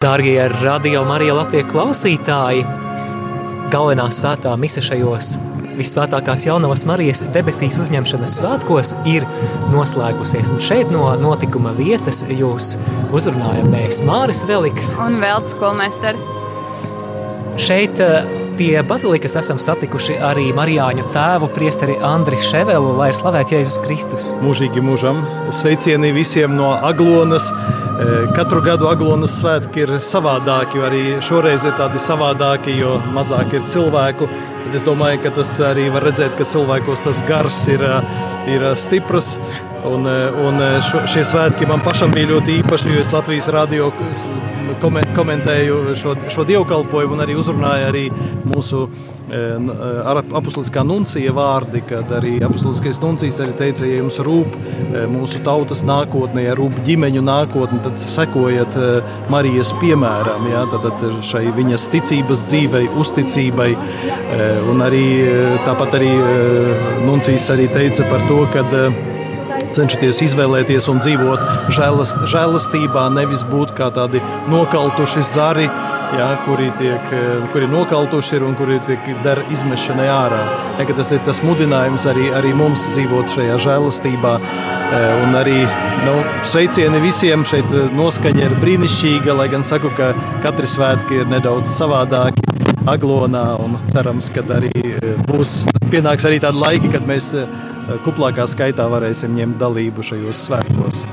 Dārgie radio Marija Latvijas klausītāji, galvenā svētā mise šajos visvētākās jaunavas Marijas debesīs uzņemšanas svētkos ir noslēgusies. Un šeit no notikuma vietas jūs uzrunājam mēs Māris Veliks. Un Velts Kolmesteri. Šeit eh, pie bazilikas esam satikuši arī Marijāņu tēvu priesteri Andri Ševelu, lai slavēts Jēzus Kristus. Mūžīgi mūžam. Sveicieni visiem no Aglonas. Eh, katru gadu Aglonas svētki ir savādāki, jo arī šoreiz ir tādi savādāki, jo mazāk ir cilvēku. Bet es domāju, ka tas arī var redzēt, ka cilvēkos tas gars ir, eh, ir stiprs. Un, eh, un šo, šie svētki man pašam bija ļoti īpaši, jo es Latvijas radio komentēju šo, šo dievkalpojumu un arī uzrunāju arī mūsu apustuliskā nuncija vārdi, kad arī apustuliskais nuncijs arī teica, ja jums rūp mūsu tautas nākotnē, ja rūp ģimeņu nākotne, tad sekojiet Marijas piemēram, ja, tad šai viņas ticības dzīvei, uzticībai, un arī tāpat arī nuncijs arī teica par to, kad cenšaties izvēlēties un dzīvot žēlast, žēlastībā, nevis būt kā tādi nokaltuši zari, ja, kuri, tiek, kuri nokaltuši ir un kuri tiek dara izmešanai ārā. Ja, tas ir tas mudinājums arī, arī mums dzīvot šajā žēlastībā. Un arī nu, sveicieni visiem. Šeit noskaņa ir brīnišķīga, lai gan saku, ka katri svētki ir nedaudz savādāki. Aglonā un cerams, ka arī būs pienāks arī tādi laiki, kad mēs kuplākā skaitā varēsim ņemt dalību šajos svētkos.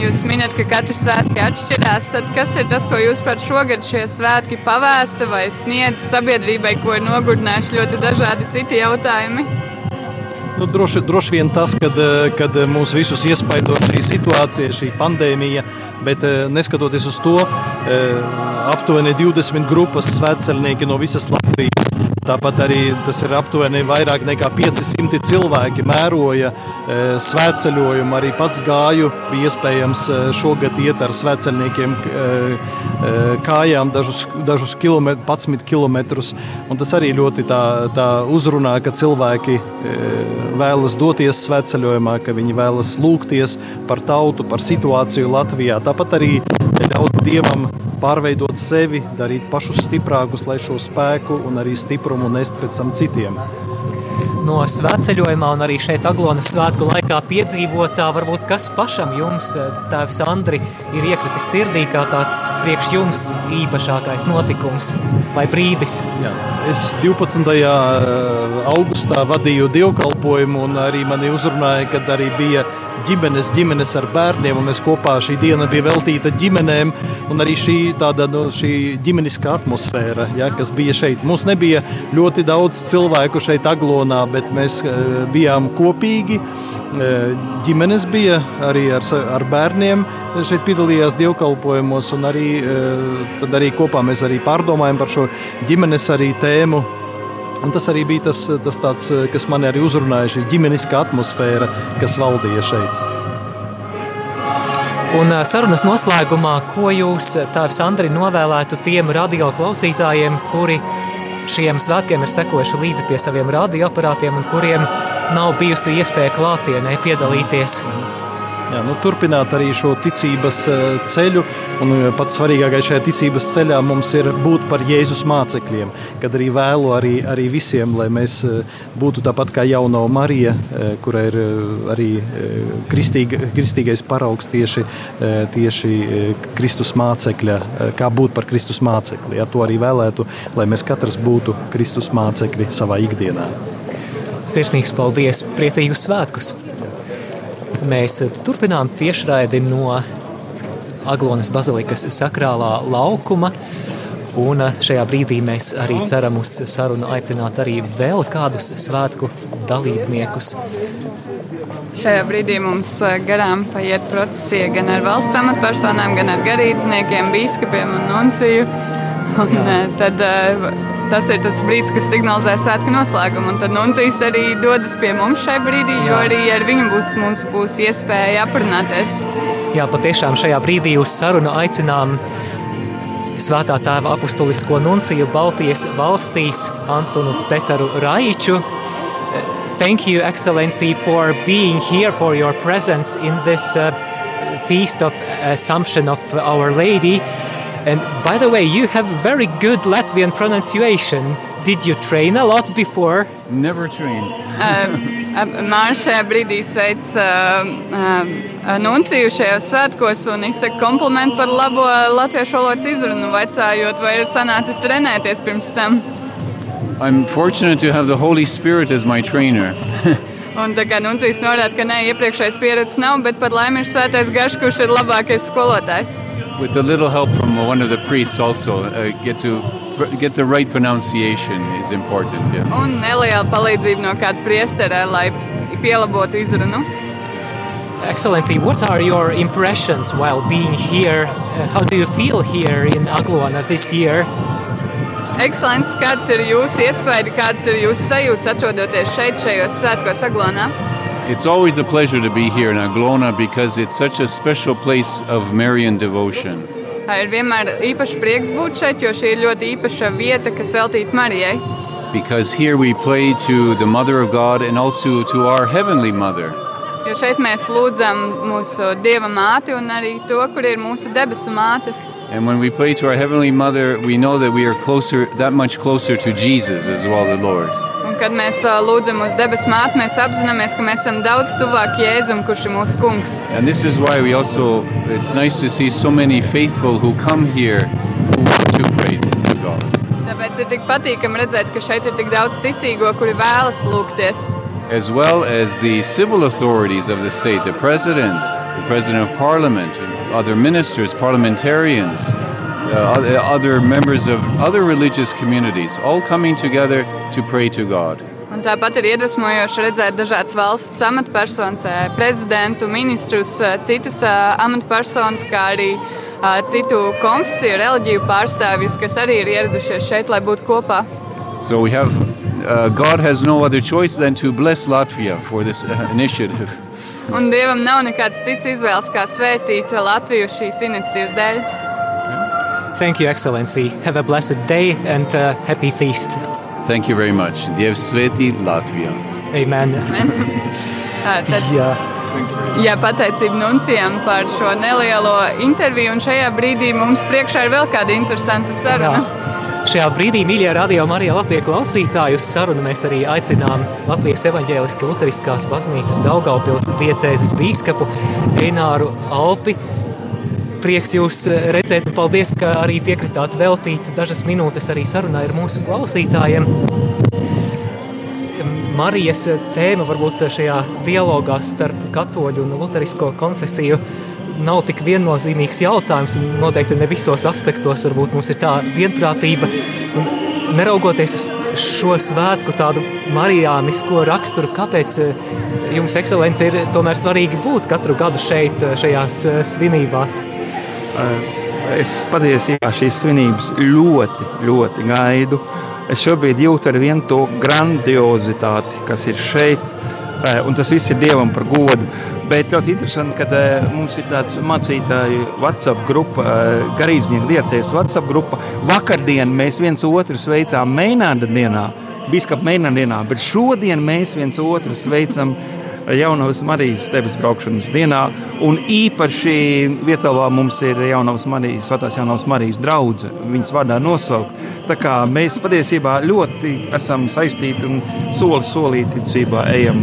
Jūs minat, ka katru svētku atšķirās. Tad kas ir tas, ko jūs par šogad šie svētki pavēsta vai sniedz sabiedrībai, ko ir nogurdinājuši ļoti dažādi citi jautājumi? Nu, droši, droši vien tas, kad, kad mūs visus iespaido šī situācija, šī pandēmija, bet neskatoties uz to, aptuveni 20 grupas svētceļnieki no visas Latvijas Tāpat arī tas ir aptuveni vairāk nekā 500 cilvēki mēroja e, svētceļojumu. Arī pats gāju, bija iespējams e, šogad iet ar svētceļniekiem e, kājām dažus, dažus kilomet, 11 km. Un tas arī ļoti tā, tā uzrunā, ka cilvēki vēlas doties svētceļojumā, ka viņi vēlas lūgties par tautu, par situāciju Latvijā. Tāpat arī ļaut Dievam pārveidot sevi, darīt pašus stiprākus, lai šo spēku un arī stiprumu nest pēc tam citiem. No svētceļojumā un arī šeit Aglonas svētku laikā piedzīvotā, varbūt kas pašam jums, tēvs Andri, ir iekritis sirdī kā tāds priekš jums īpašākais notikums vai brīdis? Jā. Es 12. augustā vadīju dievkalpojumu un arī mani uzrunāja, kad arī bija ģimenes, ģimenes ar bērniem, un mēs kopā šī diena bija veltīta ģimenēm, un arī šī tāda no, nu, šī ģimeniskā atmosfēra, ja, kas bija šeit. Mums nebija ļoti daudz cilvēku šeit Aglonā, bet mēs uh, bijām kopīgi. Uh, ģimenes bija arī ar, ar bērniem, šeit piedalījās dievkalpojumos, un arī, uh, arī kopā mēs arī pārdomājam par šo ģimenes arī tēmu Un tas arī bija tas, tas tāds, kas man arī uzrunāja, šī ģimeniskā atmosfēra, kas valdīja šeit. Un sarunas noslēgumā, ko jūs, Tēvs Andri, novēlētu tiem radio klausītājiem, kuri šiem svētkiem ir sekojuši līdzi pie saviem radioaparātiem un kuriem nav bijusi iespēja klātienē piedalīties Jā, nu, turpināt arī šo ticības eh, ceļu. Un eh, pats svarīgākais šajā ticības ceļā mums ir būt par Jēzus mācekļiem. Kad arī vēlu arī, arī visiem, lai mēs eh, būtu tāpat kā jaunā Marija, kura ir arī kristīga, kristīgais paraugs tieši, tieši Kristus mācekļa, kā būt par Kristus mācekli. Jā, to arī vēlētu, lai mēs katrs būtu Kristus mācekļi savā ikdienā. Sirsnīgs paldies! Priecīgus svētkus! Mēs turpinām tiešraidi no Aglonas bazilikas sakrālā laukuma. Un šajā brīdī mēs arī ceram uz sarunu aicināt arī vēl kādus svētku dalībniekus. Šajā brīdī mums garām paiet procesija gan ar valsts amatpersonām, gan ar garīdzniekiem, biskupiem un nunciju. Un tad tas ir tas brīdis, kas signalizē svētku noslēgumu. Un tad Nuncijas arī dodas pie mums šai brīdī, jo arī ar viņu būs, mums būs iespēja aprunāties. Jā, patiešām šajā brīdī uz sarunu aicinām Svētā tēva apustulisko nunciju Baltijas valstīs Antonu Petaru Raiču. Thank you, Excellency, for being here, for your presence in this uh, feast of Assumption of Our Lady. And by the way, you have very good Latvian pronunciation. Did you train a lot before? Never trained. Mārta šajā brīdī sveic uh, uh, Nunciju šajos svētkos un izsaka komplimentu par labo latviešu valodas izrunu, vaicājot, vai ir sanācis trenēties pirms tam. I'm fortunate to have the Holy Spirit as my trainer. Un tā kā Nuncijas norāda, ka nē, iepriekšējais pieredzes nav, bet par laimi ir svētais garš, kurš ir labākais skolotājs. With a little help from one of the priests also, uh, get to pr- get the right pronunciation is important. Yeah. Un neliela palīdzība no kāda priestera, lai pielabotu izrunu. Excellency, what are your impressions while being here? Uh, how do you feel here in Aglona this year? Ekscelents, kāds ir jūsu iespēja, kāds ir jūsu sajūta atrodoties šeit, šajos svētkos Aglonā? It's always a pleasure to be here in Aglona because it's such a special place of Marian devotion. Ir vienmēr īpaši prieks būt šeit, jo šī ir ļoti īpaša vieta, kas veltīta Marijai. Because here we pray to the Mother of God and also to our Heavenly Mother. Jo šeit mēs lūdzam mūsu Dieva māti un arī to, kur ir mūsu debesu māte. And when we pray to our Heavenly Mother, we know that we are closer, that much closer to Jesus as well, the Lord. Kad mēs lūdzam uz debesu māti, mēs apzināmies, ka mēs esam daudz tuvāk Jēzum, kurš ir mūsu kungs. And this is why we also, it's nice to see so many faithful who come here who want to pray to God. Tāpēc ir tik patīkami redzēt, ka šeit ir tik daudz ticīgo, kuri vēlas lūgties. As well as the civil authorities of the state, the president, the president of parliament, other ministers, parliamentarians, other- other members of other religious communities, all coming together to pray to God. Un tāpat ir iedvesmojoši redzēt dažādas valsts amatpersonas, ē, prezidentu, ministrus, ē, citas ē, amatpersonas, kā arī ā, citu konfesiju, reliģiju pārstāvjus, kas arī ir ieradušies šeit, lai būtu kopā. So we have, uh, God has no other choice than to bless Latvia for this uh, initiative. Un Dievam nav nekāds cits izvēles, kā svētīt Latviju šīs iniciatīvas dēļ. Thank you, Excellency. Have a blessed day and uh, happy feast. Thank you very much. Diev sveti Latvia. Amen. Ā, Tad, Jā. jā, pateicība Nuncijam par šo nelielo interviju, un šajā brīdī mums priekšā ir vēl kāda interesanta saruna. Jā. Šajā brīdī, mīļie radio Marija Latvijas klausītāji, uz sarunu mēs arī aicinām Latvijas evaņģēliskās Lutheriskās baznīcas Daugaupils diecēzes bīskapu Eināru Alpi. Prieks jūs eh, redzēt, paldies, ka arī piekritāt veltīt dažas minūtes arī sarunai ar mūsu klausītājiem. Marijas tēma varbūt šajā dialogā starp katoļu un luterisko konfesiju nav tik viennozīmīgs jautājums, un noteikti ne visos aspektos varbūt mums ir tā vienprātība. Un neraugoties uz šo svētku tādu marijānisko raksturu, kāpēc eh, jums, ekscelence, ir tomēr svarīgi būt katru gadu šeit, eh, šajās eh, svinībās? Es patiesībā šīs svinības ļoti, ļoti gaidu. Es šobrīd jūtu ar vienu to grandiozitāti, kas ir šeit, eh, un tas viss ir Dievam par godu. Bet ļoti interesanti, ka eh, mums ir tāds mācītāju WhatsApp grupa, eh, garīdznieku diecēs WhatsApp grupa. Vakardien mēs viens otru sveicām Meinārda dienā, biskapa Meinārda dienā, bet šodien mēs viens otru sveicam Jaunavas Marijas debes braukšanas dienā. Un īpaši vietā mums ir Jaunavas Marijas, Svētās Jaunavas Marijas draudzene, viņas vārdā nosaukt. Tā kā mēs patiesībā ļoti esam saistīti un soli solīti ticībā ejam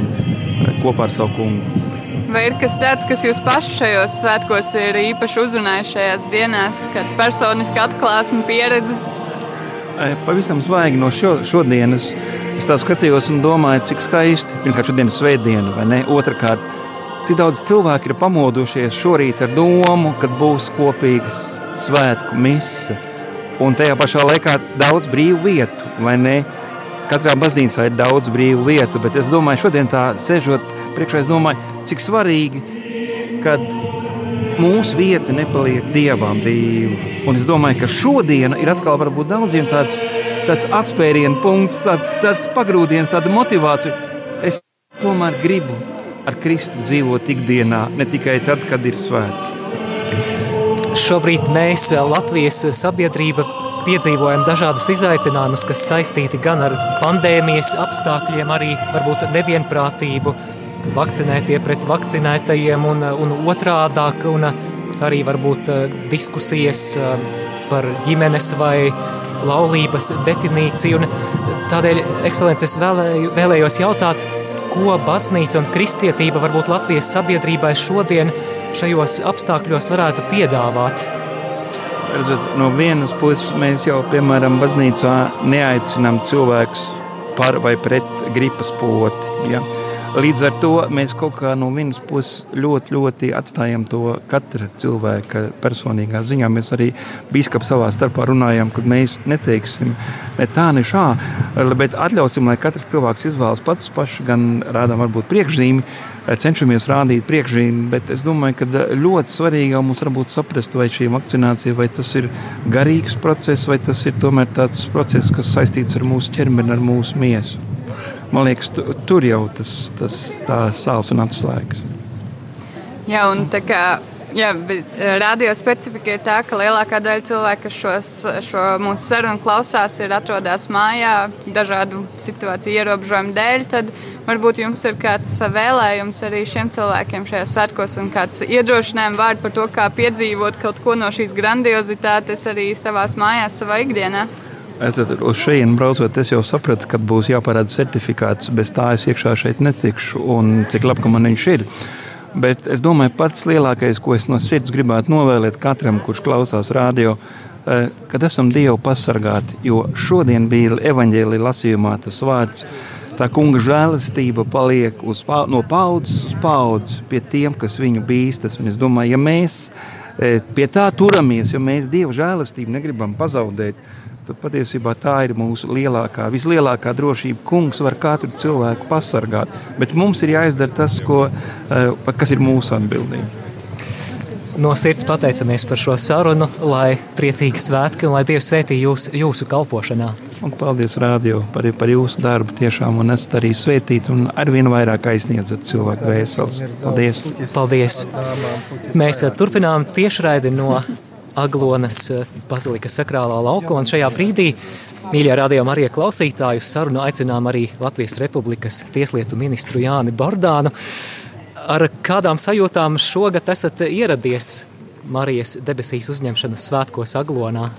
kopā ar savu kungu. Vai ir kas tāds, kas jūs paši šajos svētkos ir īpaši uzrunājis šajās dienās, kad personiski atklāsme pieredze? E, Pavisam zvaigzni no šo, šodienas es tā skatījos un domāju, cik skaisti. Pirmkārt, šodien ir svētdiena, vai ne? Otrakārt, cik daudz cilvēku ir pamodušies šorīt ar domu, kad būs kopīgas svētku mise. Un tajā pašā laikā daudz brīvu vietu, vai ne? Katrā baznīcā ir daudz brīvu vietu, bet es domāju, šodien tā sēžot priekšā, es domāju, cik svarīgi, kad mūsu vieta nepaliek dievam brīva. Un es domāju, ka šodiena ir atkal varbūt daudziem tāds, tāds atspērienu punkts, tāds, tāds pagrūdiens, tāda motivācija. Es tomēr gribu ar Kristu dzīvot ikdienā, ne tikai tad, kad ir svētki. Šobrīd mēs, eh, Latvijas sabiedrība, piedzīvojam dažādus izaicinājumus, kas saistīti gan ar pandēmijas apstākļiem, arī varbūt nevienprātību, vakcinētie pret vakcinētajiem un, un otrādāk, un arī varbūt eh, diskusijas eh, par ģimenes vai laulības definīciju. Tādēļ, ekscelences, vēlēju, vēlējos jautāt, ko baznīca un kristietība varbūt Latvijas sabiedrībai šodien šajos apstākļos varētu piedāvāt? Redzot, no vienas puses mēs jau, piemēram, baznīcā neaicinām cilvēkus par vai pret gripas poti. Ja? Līdz ar to mēs kaut kā no vienas puses ļoti, ļoti atstājam to katra cilvēka personīgā ziņā. Mēs arī biskupi savā starpā runājam, ka mēs neteiksim ne tā, ne šā, bet atļausim, lai katrs cilvēks izvēlas pats pašu, gan rādām varbūt priekšzīmi, cenšamies rādīt priekšzīmi, bet es domāju, ka ļoti svarīgi jau mums varbūt saprast, vai šī vakcinācija, vai tas ir garīgs process, vai tas ir tomēr tāds process, kas saistīts ar mūsu ķermeni, ar mūsu miesu man liekas, tu, tur jau tas, tas sāls un atslēgas. Jā, un tā kā Jā, bet eh, radio specifika ir tā, ka lielākā daļa cilvēku, kas šos, šo mūsu sarunu klausās, ir atrodas mājā dažādu situāciju ierobežojumu dēļ. Tad varbūt jums ir kāds vēlējums arī šiem cilvēkiem šajā svētkos un kāds iedrošinājums vārds par to, kā piedzīvot kaut ko no šīs grandiozitātes arī savā mājās, savā ikdienā. Es uz šejienu braucot, es jau sapratu, ka būs jāparāda certifikāts. Bez tā es iekšā šeit netikšu, un cik labi, ka man viņš ir. Bet es domāju, pats lielākais, ko es no sirds gribētu novēlēt katram, kurš klausās radio, eh, kad esam Dievu pasargāti. Jo šodien bija evaņģēlīja lasījumā tas vārds. Tā kunga žēlastība paliek uz, no paudzes uz paudzi pie tiem, kas viņu bīstas. Un es domāju, ja mēs eh, pie tā turamies, ja mēs Dieva žēlastību negribam pazaudēt, tad patiesībā tā ir mūsu lielākā, vislielākā drošība. Kungs var katru cilvēku pasargāt, bet mums ir jāizdara tas, ko, eh, kas ir mūsu atbildība. No sirds pateicamies par šo sarunu, lai priecīgi svētki un lai Dievs svētī jūs, jūsu kalpošanā. Un paldies, Rādio, par, par jūsu darbu. Tiešām, un esat arī svētīti un arvien vairāk aizsniedzat cilvēku dvēseles. Paldies! Paldies! Mēs turpinām tiešraidi no Aglonas eh, bazilikas sakrālā laukā. Un šajā brīdī, mīļie radījuma arī klausītāju sarunu aicinām arī Latvijas Republikas tieslietu ministru Jāni Bordānu. Ar kādām sajūtām šogad esat ieradies Marijas debesīs uzņemšanas svētkos Aglonā?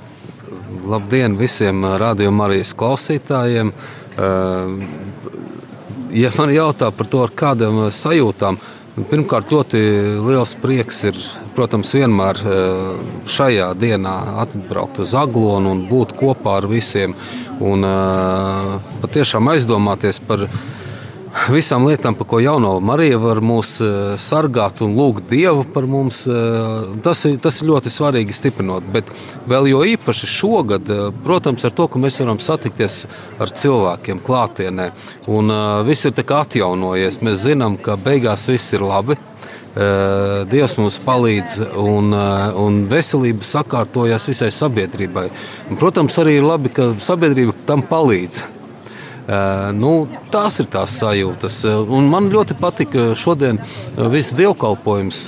Labdien visiem radījuma Marijas klausītājiem! Eh, ja man jautā par to, ar kādām sajūtām, Pirmkārt, ļoti liels prieks ir, protams, vienmēr eh, šajā dienā atbraukt uz Aglonu un būt kopā ar visiem. Un eh, patiešām aizdomāties par viņu visām lietām, par ko jauno Marija var mūs eh, sargāt un lūgt Dievu par mums, eh, tas ir, tas ir ļoti svarīgi stiprinot. Bet vēl jo īpaši šogad, eh, protams, ar to, ka mēs varam satikties ar cilvēkiem klātienē, un viss ir atjaunojies. Mēs zinām, ka beigās viss ir labi. Dievs mums palīdz, un, un veselība sakārtojas visai sabiedrībai. Un, protams, arī ir labi, ka sabiedrība tam palīdz. Nu, tās ir tās sajūtas. Un man ļoti patika šodien viss dievkalpojums.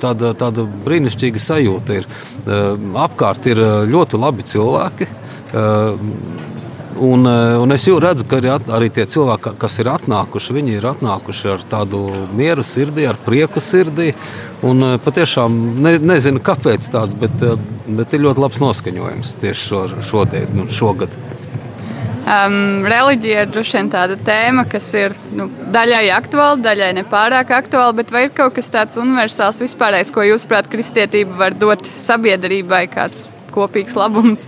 Tāda, tāda brīnišķīga sajūta ir. Apkārt ir ļoti labi cilvēki. Un, un es jau redzu, ka arī, arī tie cilvēki, kas ir atnākuši, viņi ir atnākuši ar tādu mieru sirdī, ar prieku sirdī. Un patiešām ne, nezinu, kāpēc tāds, bet, bet ir ļoti labs noskaņojums tieši šo, šodien un šogad. Um, reliģija ir droši vien tāda tēma, kas ir nu, daļai aktuāla, daļai nepārāk aktuāla, bet vai ir kaut kas tāds universāls, vispārējais, ko jūs, prāt, kristietība var dot sabiedrībai, kāds kopīgs labums?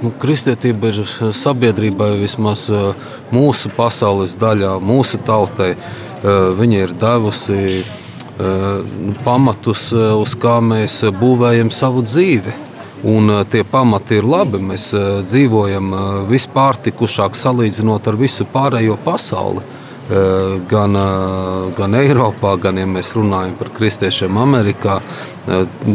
Nu, kristietība ir sabiedrībai vismaz uh, mūsu pasaules daļā, mūsu tautai. Uh, viņa ir devusi pamatus, uz kā mēs būvējam savu dzīvi. Un eh, tie pamati ir labi. Mēs eh, dzīvojam eh, vispārtikušāk salīdzinot ar visu pārējo pasauli. Gan, gan Eiropā, gan, ja mēs runājam par kristiešiem Amerikā,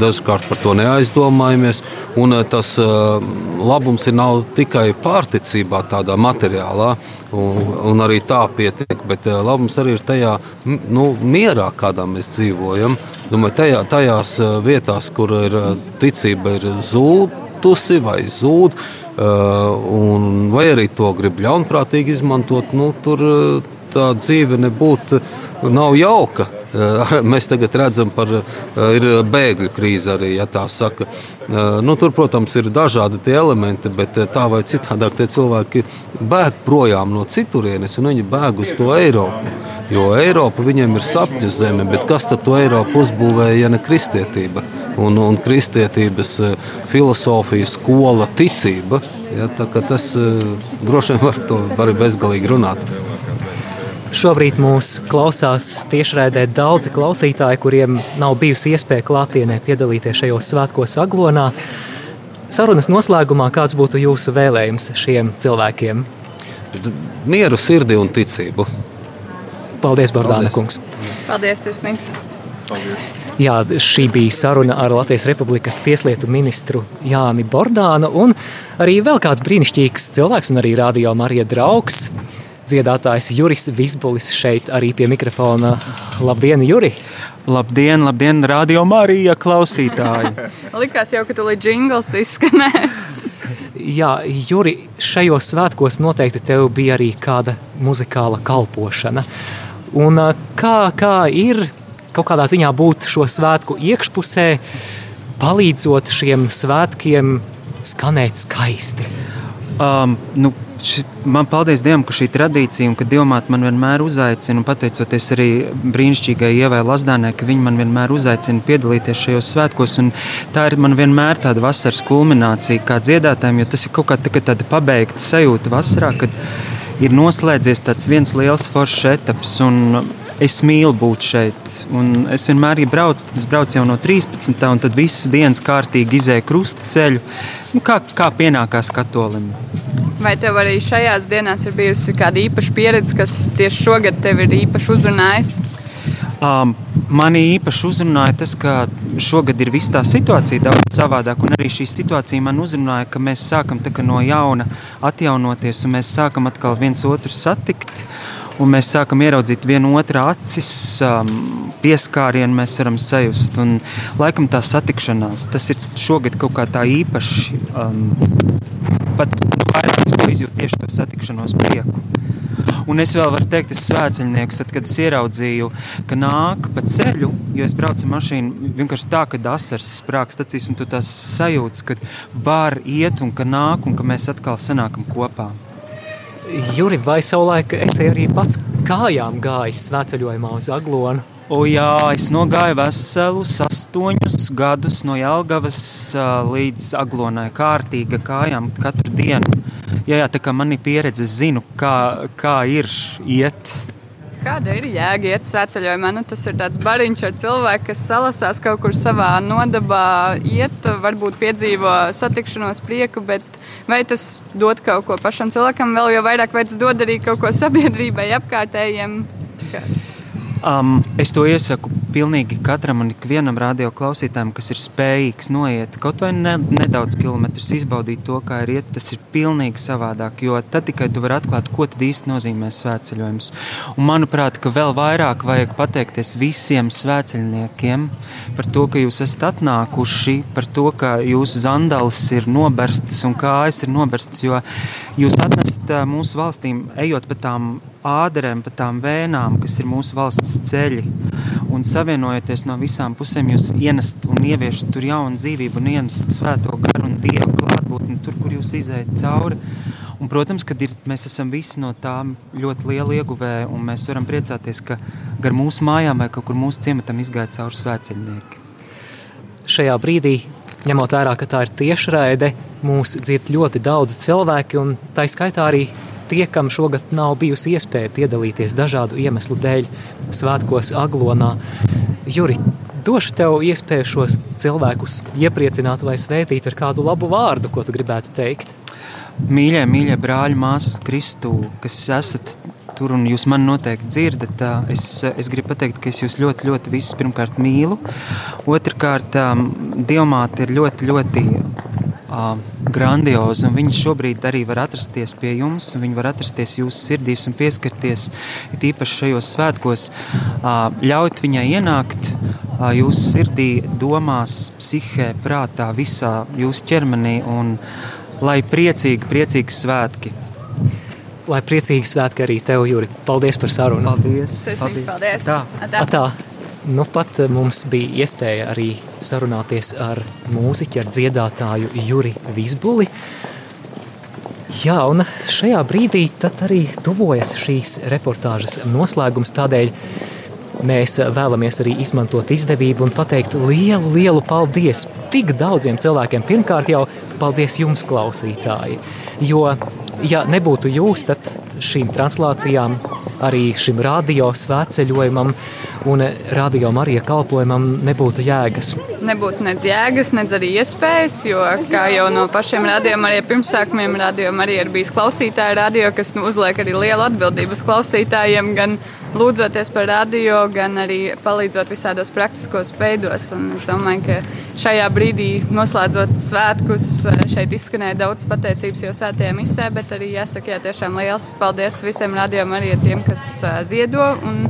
dažkārt par to neaizdomājamies. Un tas labums ir nav tikai pārticībā, tādā materiālā, un, un arī tā pietiek, bet labums arī ir tajā nu, mierā, kādā mēs dzīvojam. Domāju, tajā, tajās eh, vietās, kur ir eh, ticība ir zūdusi vai zūd, eh, un, vai arī to grib ļaunprātīgi izmantot, nu, tur tā dzīve nebūtu nav jauka. Mēs tagad redzam, ka ir bēgļu krīze arī, ja tā saka. Nu, tur, protams, ir dažādi elementi, bet tā vai citādāk tie cilvēki bēg projām no citurienes, un viņi bēg uz to Eiropu. Jo Eiropa viņiem ir sapņu zeme, bet kas tad to Eiropu uzbūvēja, ja ne kristietība? Un, un kristietības filozofija, skola, ticība. Ja, tas droši vien var var bezgalīgi runāt. Šobrīd mūs klausās tiešraidē daudzi klausītāji, kuriem nav bijusi iespēja klātienē piedalīties šajos svētkos Aglonā. Sarunas noslēgumā kāds būtu jūsu vēlējums šiem cilvēkiem? Mieru sirdī un ticību. Paldies, Bordāna kungs! Paldies, Sirsnīgs! Jā, šī bija saruna ar Latvijas Republikas tieslietu ministru Jāni Bordānu un arī vēl kāds brīnišķīgs cilvēks un arī radio Marija draugs dziedātājs Juris Visbulis šeit arī pie mikrofona. Labdien, Juri! Labdien, labdien, radio Marija klausītāji! Likās jau, ka tu līdz jingls izskanēs. Jā, Juri, šajos svētkos noteikti tev bija arī kāda muzikāla kalpošana. Un kā, kā ir kaut kādā ziņā būt šo svētku iekšpusē, palīdzot šiem svētkiem skanēt skaisti? Um, nu, man paldies Dievam, ka šī tradīcija un ka Dievmāte man vienmēr uzaicina, un pateicoties arī brīnišķīgai Ievai Lazdānai, ka viņa man vienmēr uzaicina piedalīties šajos svētkos. Tā ir man vienmēr tāda vasaras kulminācija kā dziedātājiem, jo tas ir kaut kā tā, tāda pabeigta sajūta vasarā, kad ir noslēdzies tāds viens liels foršs etaps. Es mīlu būt šeit. Un es vienmēr, ja braucu, tad es braucu jau no 13. un tad visas dienas kārtīgi izēju krusta ceļu, nu, kā, kā pienākās katolim. Vai tev arī šajās dienās ir bijusi kāda īpaša pieredze, kas tieši šogad tev ir īpaši uzrunājusi? Um, mani īpaši uzrunāja tas, ka šogad ir visa tā situācija daudz savādāk, un arī šī situācija man uzrunāja, ka mēs sākam no jauna atjaunoties, un mēs sākam atkal viens otru satikt. Uh, un mēs sākam ieraudzīt vienu otru acis, um, pieskārienu mēs varam sajust. Un, laikam tā satikšanās, tas ir šogad kaut kā tā īpaši. Um, pat nu, vairāk es to izjūtu tieši to satikšanos prieku. Un es vēl varu teikt, es svētceļnieks, tad, kad es ieraudzīju, ka nāk pa ceļu, jo es braucu ar mašīnu, vienkārši tā, ka asars sprāgs acīs, un tu tās sajūtas, ka var iet un ka nāk, un ka mēs atkal sanākam kopā. Juri, vai savulaik esi arī pats kājām gājis svētceļojumā uz Aglonu? O jā, es nogāju veselus astoņus gadus no Jelgavas līdz Aglonai kārtīga kājām katru dienu. Jā, jā, tā kā man ir pieredze, es zinu, kā, kā ir iet. Kāda ir jēga iet svētceļojumā? Nu, tas ir tāds bariņš ar cilvēku, kas salasās kaut kur savā nodabā, iet, varbūt piedzīvo satikšanos prieku, bet vai tas dod kaut ko pašam cilvēkam, vēl jau vairāk, vai tas dod arī kaut ko sabiedrībai, apkārtējiem? Kā? Um, es to iesaku pilnīgi katram un ikvienam radioklausītājam, kas ir spējīgs noiet kaut vai ne, nedaudz kilometrus, izbaudīt to, kā ir iet. Tas ir pilnīgi savādāk, jo tad tikai tu vari atklāt, ko tad īsti nozīmē svētceļojums. Un manuprāt, ka vēl vairāk vajag pateikties visiem svētceļniekiem par to, ka jūs esat atnākuši, par to, ka jūsu zandals ir noberstas un kājas ir noberstas, jo jūs atnesat mūsu valstīm, ejot pa tām āderēm, pa tām vēnām, kas ir mūsu valsts ceļi. Un savienojoties no visām pusēm, jūs ienest un ieviešat tur jaunu dzīvību, un ienest svēto garu un dievu klātbūtni tur, kur jūs izējat cauri. Un, protams, ka mēs esam visi no tā ļoti liela ieguvēja, un mēs varam priecāties, ka gar mūsu mājām vai kaut kur mūsu ciematam izgāja cauri svētceļnieki. Šajā brīdī, ņemot vērā, ka tā ir tiešraide, mūs dzird ļoti daudz cilvēki, un tā skaitā arī tie, kam šogad nav bijusi iespēja piedalīties dažādu iemeslu dēļ svētkos Aglonā. Juri, došu tev iespēju šos cilvēkus iepriecināt vai svētīt ar kādu labu vārdu, ko tu gribētu teikt. Mīļie, mīļie brāļi, māsas, Kristū, kas esat tur un jūs man noteikti dzirdat, es, es gribu pateikt, ka es jūs ļoti, ļoti visus pirmkārt mīlu. Otrakārt, Dievmāte ir ļoti, ļoti uh, grandioza. Viņa šobrīd arī var atrasties pie jums, viņa var atrasties jūsu sirdīs un pieskarties īpaši šajos svētkos. Uh, ļaut viņai ienākt uh, jūsu sirdī, domās, psihē, prātā, visā jūsu ķermenī un lai priecīgi, priecīgi svētki. Lai priecīgi svētki arī tev, Juri. Paldies par sarunu. Paldies. Paldies. paldies. Tā. Tā. Nu, pat mums bija iespēja arī sarunāties ar mūziķu, ar dziedātāju Juri Visbuli. Jā, un šajā brīdī arī tuvojas šīs reportāžas noslēgums. Tādēļ mēs vēlamies arī izmantot izdevību un pateikt lielu, lielu paldies tik daudziem cilvēkiem. Pirmkārt, jau paldies jums, klausītāji. Jo, ja nebūtu jūs, tad šīm translācijām, arī šim radio svētceļojumam un radio Marija kalpojumam nebūtu jēgas. Nebūtu nedz jēgas, nedz arī iespējas, jo kā jau no pašiem radio Marija pirmsākumiem, radio Marija ir bijis klausītāja radio, kas nu, uzliek arī lielu atbildības klausītājiem, gan lūdzoties par radio, gan arī palīdzot visādos praktiskos veidos. Un es domāju, ka šajā brīdī, noslēdzot svētkus, šeit izskanēja daudz pateicības jau svētajā misē, bet arī jāsaka, jā, tiešām liels paldies visiem radiom arī tiem, kas ziedo. Un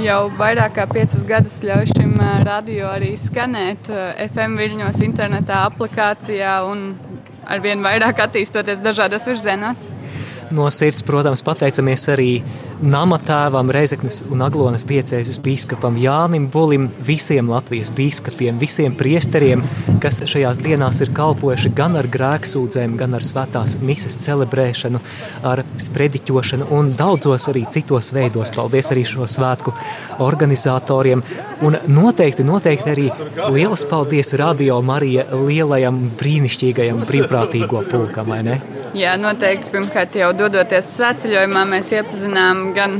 jau vairāk kā piecas gadus ļauj šim radio arī skanēt FM viļņos, internetā, aplikācijā un arvien vairāk attīstoties dažādos virzienos. No sirds, protams, pateicamies arī nama tēvam, Reizeknas un Aglonas diecēzes bīskapam Jānim Bulim, visiem Latvijas bīskapiem, visiem priesteriem, kas šajās dienās ir kalpojuši gan ar grēksūdzēm, gan ar svētās mises celebrēšanu, ar sprediķošanu un daudzos arī citos veidos. Paldies arī šo svētku organizatoriem. Un noteikti, noteikti arī lielas paldies Radio Marija lielajam brīnišķīgajam brīvprātīgo pulkam, vai ne? Jā, noteikti. Pirmkārt, jau dodoties svētceļojumā, mēs iepazinām gan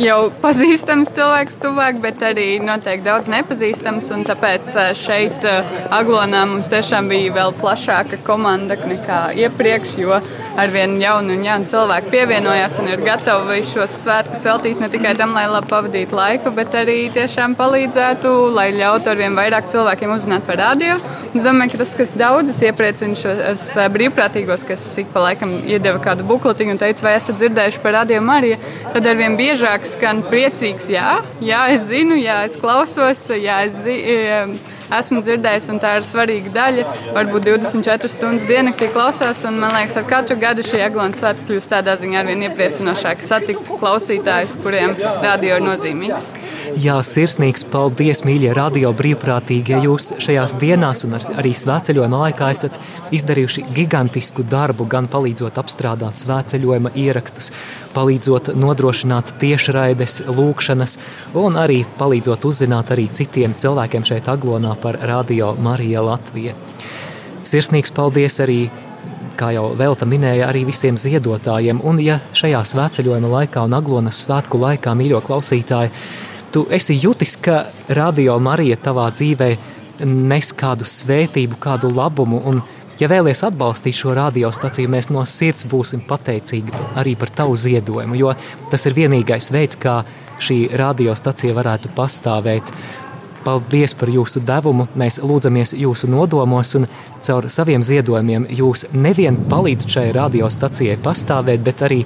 jau pazīstams cilvēks tuvāk, bet arī noteikti daudz nepazīstams. Tāpēc šeit, Aglonā, mums tiešām bija vēl plašāka komanda nekā iepriekš, jo arvien jauni un jauni cilvēki pievienojās un ir gatavi šos svētkus veltīt ne tikai tam, lai labi pavadītu laiku, bet arī tiešām palīdzētu, lai ļautu arvien vairāk cilvēkiem uzzināt par radio. Es domāju, ka tas, kas daudzas iepriecina šos brīvprātīgos, kas ik pa laikam iedeva kādu bukletiņu un teica, vai esat dzirdējuši par radio Mariju, tad arvien biežāk skan priecīgs jā, jā, es zinu, jā, es klausos, jā, es zinu esmu dzirdējis, un tā ir svarīga daļa. Varbūt 24 stundas diennaktī klausās, un man liekas, ar katru gadu šī Aglona svētki kļūst tādā ziņā arvien iepriecinošāk satikt klausītājus, kuriem radio ir nozīmīgs. Jā, sirsnīgs paldies, mīļie radio brīvprātīgie. Jūs šajās dienās un arī svētceļojuma laikā esat izdarījuši gigantisku darbu, gan palīdzot apstrādāt svētceļojuma ierakstus, palīdzot nodrošināt tiešraides, lūkšanas un arī palīdzot uzzināt arī citiem cilvēkiem šeit Aglonā par Radio Marija Latvija. Sirsnīgs paldies arī, kā jau Velta minēja, arī visiem ziedotājiem. Un ja šajā svētceļojuma laikā un Aglonas svētku laikā, mīļo klausītāji, tu esi jutis, ka Radio Marija tavā dzīvē nes kādu svētību, kādu labumu, un ja vēlies atbalstīt šo radiostaciju, mēs no sirds būsim pateicīgi arī par tavu ziedojumu, jo tas ir vienīgais veids, kā šī radiostacija varētu pastāvēt. Paldies par jūsu devumu. Mēs lūdzamies jūsu nodomos, un caur saviem ziedojumiem jūs nevien palīdzat šai radiostacijai pastāvēt, bet arī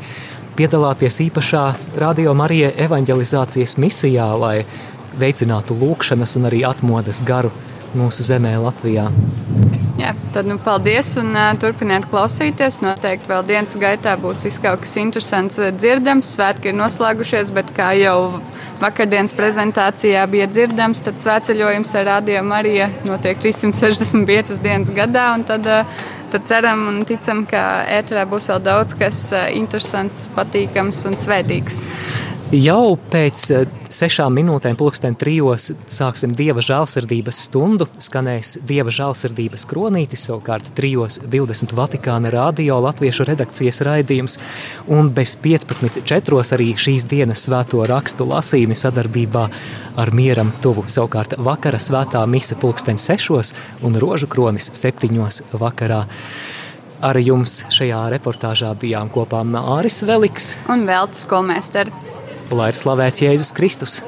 piedalāties īpašā radio Marija evanģelizācijas misijā, lai veicinātu lūkšanas un arī atmodas garu mūsu zemē, Latvijā. Jā, tad nu, paldies un uh, turpiniet klausīties. Noteikti vēl dienas gaitā būs viss kaut kas interesants dzirdams. Svētki ir noslēgušies, bet kā jau vakardienas prezentācijā bija dzirdams, tad svētceļojums ar Radio Mariju notiek 365 dienas gadā. Tad, uh, tad ceram un ticam, ka ēterā būs vēl daudz kas interesants, patīkams un svētīgs. Jau pēc eh, sešām minūtēm, pulksten trijos, sāksim Dieva žēlsirdības stundu. Skanēs Dieva žēlsirdības kronītis, savukārt trijos 20 Vatikāna radio latviešu redakcijas raidījums, un bez 15.4. arī šīs dienas svēto rakstu lasījumi sadarbībā ar mieram tuvu. Savukārt vakara svētā mise pulksten sešos un rožu kronis septiņos vakarā. Ar jums šajā reportāžā bijām kopā Māris Veliks un Veltes Kolmēsters lai ir slavēts Jēzus Kristus.